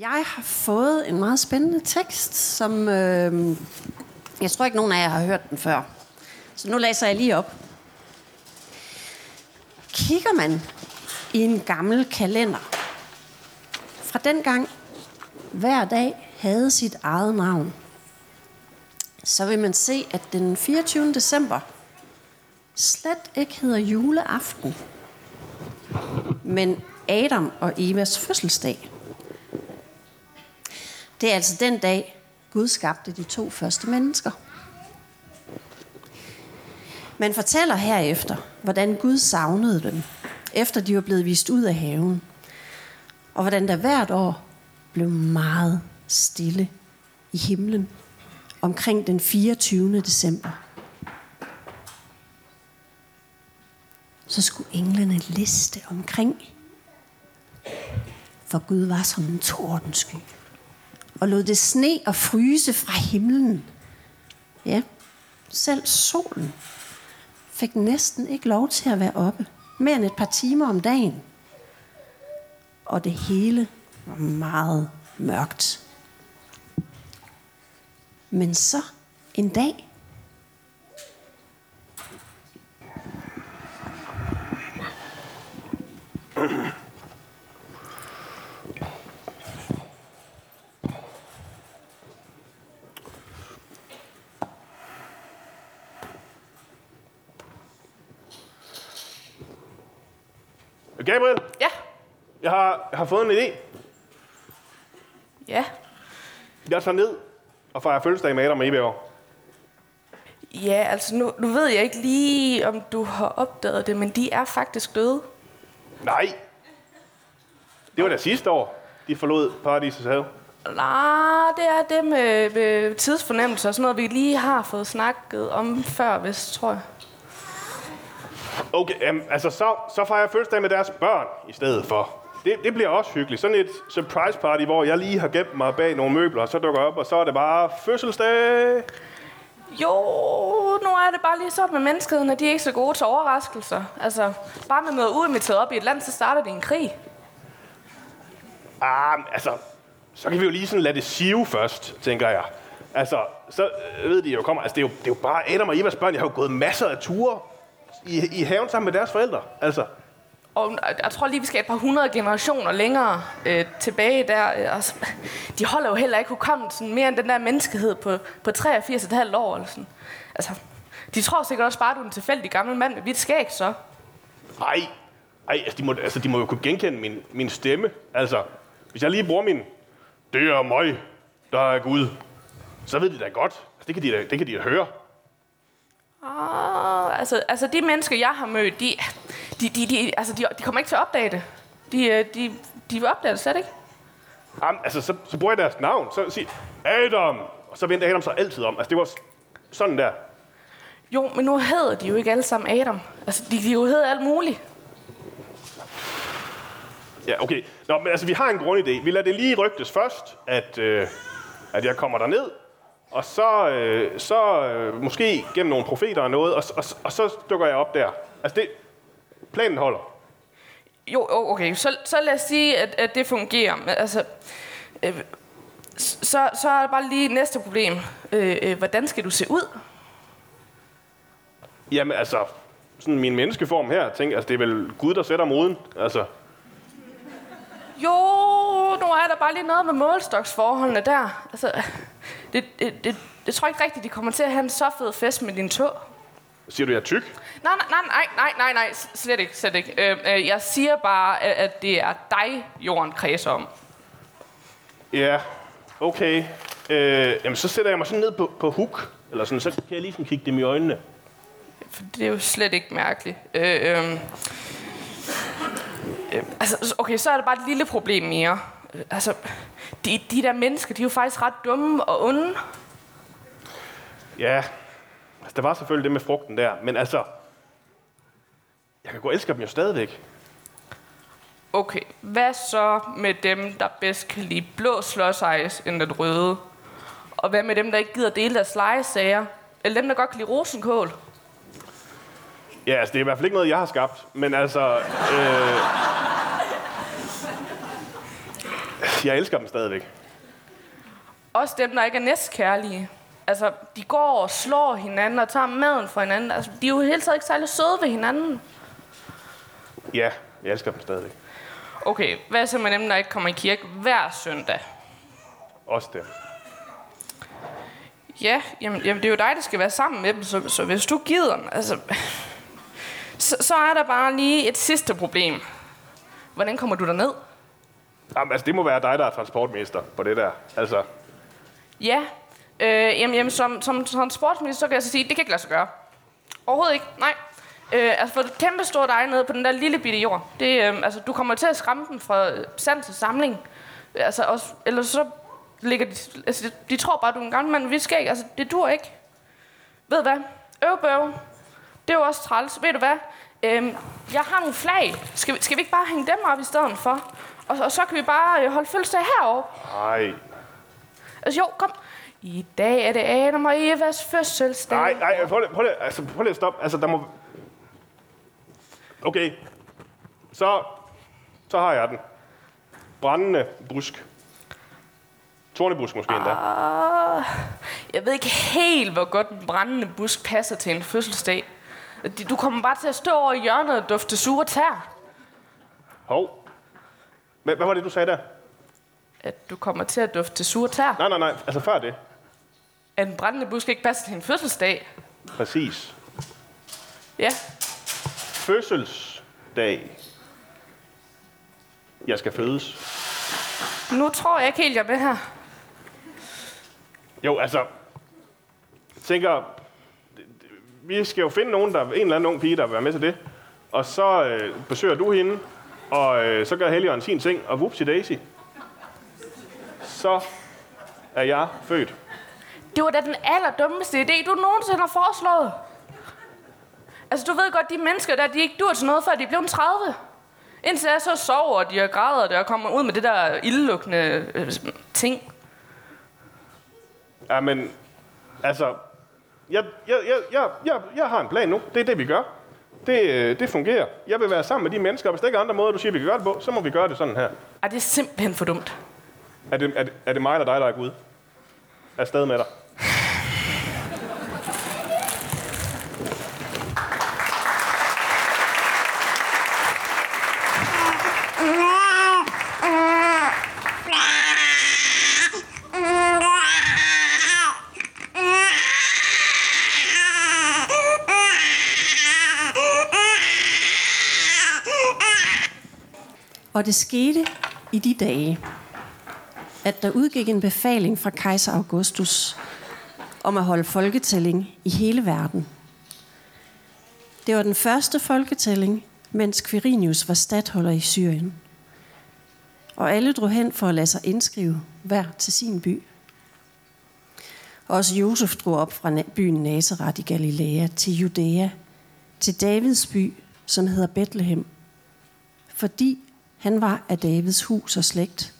Jeg har fået en meget spændende tekst, som øh, jeg tror ikke nogen af jer har hørt den før. Så nu læser jeg lige op. Kigger man i en gammel kalender fra den gang hver dag havde sit eget navn, så vil man se, at den 24. december slet ikke hedder juleaften, men Adam og Evas fødselsdag. Det er altså den dag, Gud skabte de to første mennesker. Man fortæller herefter, hvordan Gud savnede dem, efter de var blevet vist ud af haven, og hvordan der hvert år blev meget stille i himlen omkring den 24. december. Så skulle englene liste omkring, for Gud var som en tordensky og lod det sne og fryse fra himlen. Ja, selv solen fik næsten ikke lov til at være oppe. Mere end et par timer om dagen. Og det hele var meget mørkt. Men så en dag, Gabriel, Ja. jeg har, jeg har fået en idé. Ja. Jeg tager ned og fejrer fødselsdag med Adam og Eva. Ja, altså nu, nu ved jeg ikke lige, om du har opdaget det, men de er faktisk døde. Nej. Det var da sidste år, de forlod Paradisets have. Nej, det er det med, med tidsfornemmelse og sådan noget, vi lige har fået snakket om før, hvis tror jeg. Okay, um, altså så, så fejrer jeg fødselsdag med deres børn i stedet for. Det, det bliver også hyggeligt. Sådan et surprise party, hvor jeg lige har gemt mig bag nogle møbler, og så dukker jeg op, og så er det bare fødselsdag. Jo, nu er det bare lige så med menneskeheden, at de er ikke så gode til overraskelser. Altså, bare med noget uinviteret op i et land, så starter det en krig. Ah, altså, så kan vi jo lige sådan lade det sive først, tænker jeg. Altså, så ved de jo, kommer, altså det er jo, det er jo bare Adam og Evas børn. Jeg har jo gået masser af ture i, i haven sammen med deres forældre. Altså, Og jeg tror lige, vi skal et par hundrede generationer længere øh, tilbage der. Og så- de holder jo heller ikke hukommelsen mere end den der menneskehed på, på 83,5 år. Eller sådan. Altså, de tror sikkert også bare, at du er en tilfældig gammel mand med hvidt skæg, så. ej, ej altså, de må, altså, de må jo kunne genkende min, min stemme. Altså, hvis jeg lige bruger min, det er mig, der er Gud, så ved de da godt. Altså, det kan de da, det kan de da høre. Ah, altså, altså, de mennesker, jeg har mødt, de, de, de, de, altså, de, de kommer ikke til at opdage det. De, øh, de, de vil opdage det slet ikke. Jamen, altså, så, så bruger jeg deres navn. Så siger Adam, og så venter Adam så altid om. Altså, det var sådan der. Jo, men nu hedder de jo ikke alle sammen Adam. Altså, de, de jo hedder alt muligt. Ja, okay. Nå, men altså, vi har en grundidé. Vi lader det lige rygtes først, at, øh, at jeg kommer derned, og så, øh, så øh, måske gennem nogle profeter og noget, og, og, og så dukker jeg op der. Altså, det, planen holder. Jo, okay, så, så lad os sige, at, at det fungerer. Altså, øh, så, så er der bare lige næste problem. Øh, øh, hvordan skal du se ud? Jamen, altså, sådan min menneskeform her, tænk, altså, det er vel Gud, der sætter moden. Altså, Jo, nu er der bare lige noget med målstoksforholdene der. Altså, det, det, det, det tror jeg ikke rigtigt, de kommer til at have en så fed fest med din tog. siger du, jeg er tyk? Nej, nej, nej, nej, nej, nej, slet ikke, slet ikke. Øh, øh, jeg siger bare, at, at det er dig, jorden kredser om. Ja, okay. Øh, jamen, så sætter jeg mig sådan ned på, på hook, eller sådan, så kan jeg lige sådan kigge dem i øjnene. For det er jo slet ikke mærkeligt. Øh, øh, øh, altså, okay, så er der bare et lille problem mere. Øh, altså, de, de der mennesker, de er jo faktisk ret dumme og onde. Ja, altså, der var selvfølgelig det med frugten der, men altså, jeg kan gå og elske dem jo stadigvæk. Okay, hvad så med dem, der bedst kan lide blå slåsejs end den røde? Og hvad med dem, der ikke gider dele deres legesager? Eller dem, der godt kan lide rosenkål? Ja, altså, det er i hvert fald ikke noget, jeg har skabt, men altså... Øh, Jeg elsker dem stadigvæk. Også dem, der ikke er næstkærlige. Altså, de går og slår hinanden og tager maden fra hinanden. Altså, de er jo helt taget ikke særlig søde ved hinanden. Ja, jeg elsker dem stadigvæk. Okay, hvad så med dem, der ikke kommer i kirke hver søndag? Også dem. Ja, jamen, jamen det er jo dig, der skal være sammen med dem, så, så hvis du gider, altså... Så, så er der bare lige et sidste problem. Hvordan kommer du ned? Jamen, altså, det må være dig, der er transportminister på det der. Altså, Ja, øh, jamen, jamen som, som transportminister, så kan jeg så sige, det kan ikke lade sig gøre. Overhovedet ikke, nej. Øh, altså for et kæmpe stort ej nede på den der lille bitte jord. Det, øh, altså, du kommer til at skræmme dem fra sand til samling. Altså, også, eller så ligger de, altså, de, tror bare, du er en gammel mand, vi skal ikke, altså, det dur ikke. Ved hvad? Øvbøv. Det er jo også træls. Ved du hvad? Øhm, jeg har nogle flag. Skal vi, skal vi ikke bare hænge dem op i stedet for? Og, og så kan vi bare øh, holde fødselsdag herovre. nej. Altså jo, kom. I dag er det Adam og Evas fødselsdag. Nej, nej, prøv lige, prøv lige, altså, prøv lige at stoppe. Altså, der må... Okay. Så, så har jeg den. Brændende brusk. Tornebusk måske endda. Ah, jeg ved ikke helt, hvor godt en brændende busk passer til en fødselsdag. Du kommer bare til at stå over i hjørnet og dufte sure tær. Hov. Hvad, hvad var det, du sagde der? At du kommer til at dufte sure tær. Nej, nej, nej. Altså før det. At en brændende busk ikke passer til en fødselsdag. Præcis. Ja, Fødselsdag. Jeg skal fødes. nu tror jeg ikke helt, jeg er med her. Jo, altså... Jeg tænker... Vi skal jo finde nogen, der en eller anden ung pige, der vil være med til det. Og så øh, besøger du hende, og øh, så gør Helion sin ting, og whoopsie daisy. Så er jeg født. Det var da den allerdummeste idé, du nogensinde har foreslået. Altså, du ved godt, de mennesker der, de ikke dur til noget, før de blevet 30. Indtil jeg så sover, og de har græder der og kommer ud med det der ildlukkende øh, ting. Ja, men... Altså... Jeg, jeg, jeg, jeg, jeg, jeg har en plan nu. Det er det, vi gør. Det, øh, det fungerer. Jeg vil være sammen med de mennesker. Hvis der ikke er andre måder, du siger, vi kan gøre det på, så må vi gøre det sådan her. Ej, det er simpelthen for dumt. Er det, er det, er det mig eller dig, der er Gud? Er afsted med dig. Og det skete i de dage, at der udgik en befaling fra kejser Augustus om at holde folketælling i hele verden. Det var den første folketælling, mens Quirinius var stadholder i Syrien. Og alle drog hen for at lade sig indskrive hver til sin by. Også Josef drog op fra byen Nazareth i Galilea til Judæa, til Davids by, som hedder Bethlehem, fordi han var af Davids hus og slægt,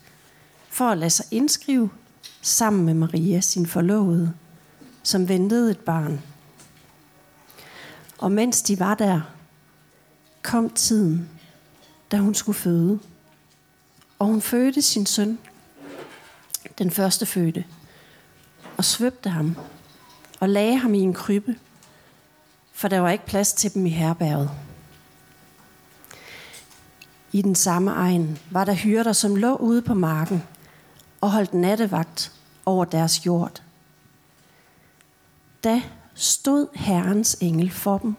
for at lade sig indskrive sammen med Maria, sin forlovede, som ventede et barn. Og mens de var der, kom tiden, da hun skulle føde. Og hun fødte sin søn, den første fødte, og svøbte ham, og lagde ham i en krybbe, for der var ikke plads til dem i herberget. I den samme egen var der hyrder, som lå ude på marken og holdt nattevagt over deres jord. Da stod Herrens engel for dem,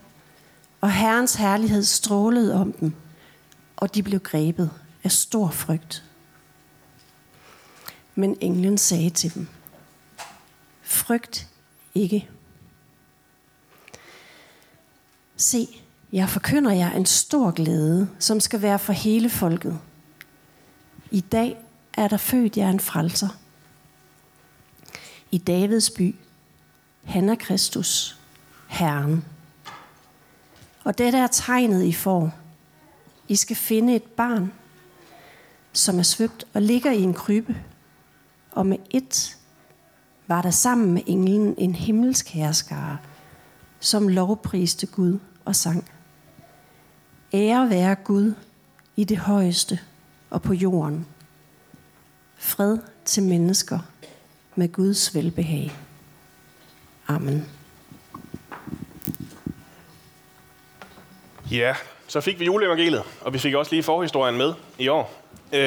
og Herrens herlighed strålede om dem, og de blev grebet af stor frygt. Men englen sagde til dem, frygt ikke. Se, jeg forkynder jer en stor glæde, som skal være for hele folket. I dag er der født jer en frelser. I Davids by, han er Kristus, Herren. Og dette er tegnet, I får. I skal finde et barn, som er svøbt og ligger i en krybbe. Og med et var der sammen med englen en himmelsk herskare, som lovpriste Gud og sang. Ære være Gud i det højeste og på jorden. fred til mennesker med Guds velbehag. Amen. Ja, så fik vi juleevangeliet, og vi fik også lige forhistorien med i år. Øh,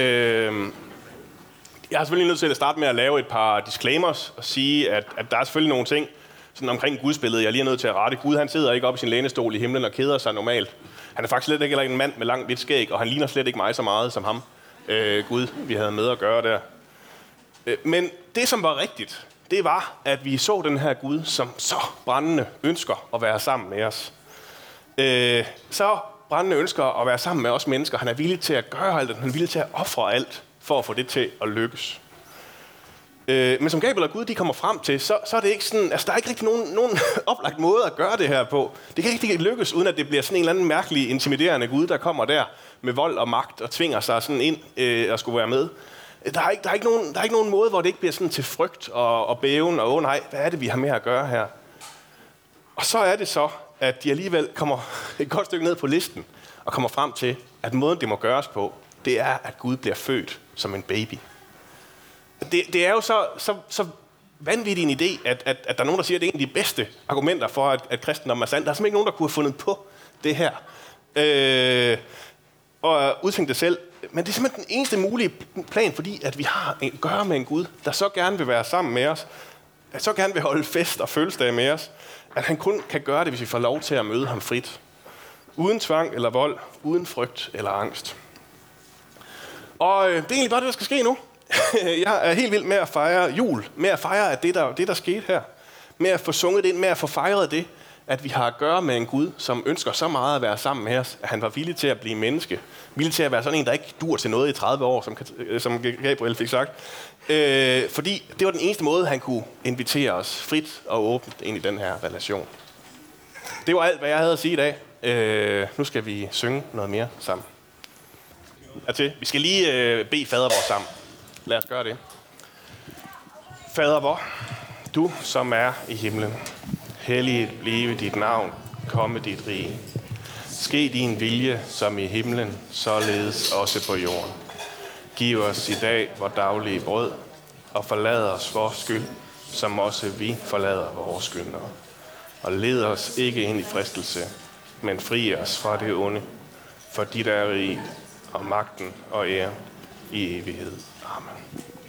jeg er selvfølgelig nødt til at starte med at lave et par disclaimers og sige, at, at der er selvfølgelig nogle ting sådan omkring gudsbilledet, jeg er lige nødt til at rette. Gud han sidder ikke oppe i sin lænestol i himlen og keder sig normalt. Han er faktisk slet ikke en mand med langt hvidt skæg, og han ligner slet ikke mig så meget som ham. Øh, Gud, vi havde med at gøre der. Øh, men det, som var rigtigt, det var, at vi så den her Gud, som så brændende ønsker at være sammen med os. Øh, så brændende ønsker at være sammen med os mennesker. Han er villig til at gøre alt, han er villig til at ofre alt for at få det til at lykkes. Øh, men som Gabel og Gud de kommer frem til, så, så er det ikke sådan, altså der er ikke rigtig nogen, nogen oplagt måde at gøre det her på. Det kan ikke rigtig lykkes, uden at det bliver sådan en eller anden mærkelig, intimiderende Gud, der kommer der med vold og magt og tvinger sig sådan ind øh, og skulle være med. Der er, ikke, der, er ikke nogen, der er ikke nogen måde, hvor det ikke bliver sådan til frygt og, og bæven, og åh oh, nej, hvad er det, vi har med at gøre her? Og så er det så, at de alligevel kommer et godt stykke ned på listen, og kommer frem til, at måden, det må gøres på, det er, at Gud bliver født som en baby. Det, det er jo så, så, så vanvittig en idé, at, at, at der er nogen, der siger, at det er en af de bedste argumenter for, at, at kristendommen er sand. Der er simpelthen ikke nogen, der kunne have fundet på det her. Øh, og udtænkt det selv. Men det er simpelthen den eneste mulige plan, fordi at vi har at gøre med en Gud, der så gerne vil være sammen med os, der så gerne vil holde fest og fødselsdag med os, at han kun kan gøre det, hvis vi får lov til at møde ham frit. Uden tvang eller vold, uden frygt eller angst. Og øh, det er egentlig bare det, der skal ske nu. jeg er helt vild med at fejre jul, med at fejre at det, der, det, der skete her. Med at få sunget ind, med at få fejret det, at vi har at gøre med en Gud, som ønsker så meget at være sammen med os, at han var villig til at blive menneske. Villig til at være sådan en, der ikke dur til noget i 30 år, som, øh, som Gabriel fik sagt. Øh, fordi det var den eneste måde, han kunne invitere os frit og åbent ind i den her relation. Det var alt, hvad jeg havde at sige i dag. Øh, nu skal vi synge noget mere sammen. til. Vi skal lige øh, bede fader vores sammen. Lad os gøre det. Fader vor, du som er i himlen, helliget blive dit navn, komme dit rige. Ske din vilje som i himlen, således også på jorden. Giv os i dag vores daglige brød, og forlad os vores skyld, som også vi forlader vores skyldnere. Og led os ikke ind i fristelse, men fri os fra det onde, for dit er rig og magten og ære i evighed. Amen.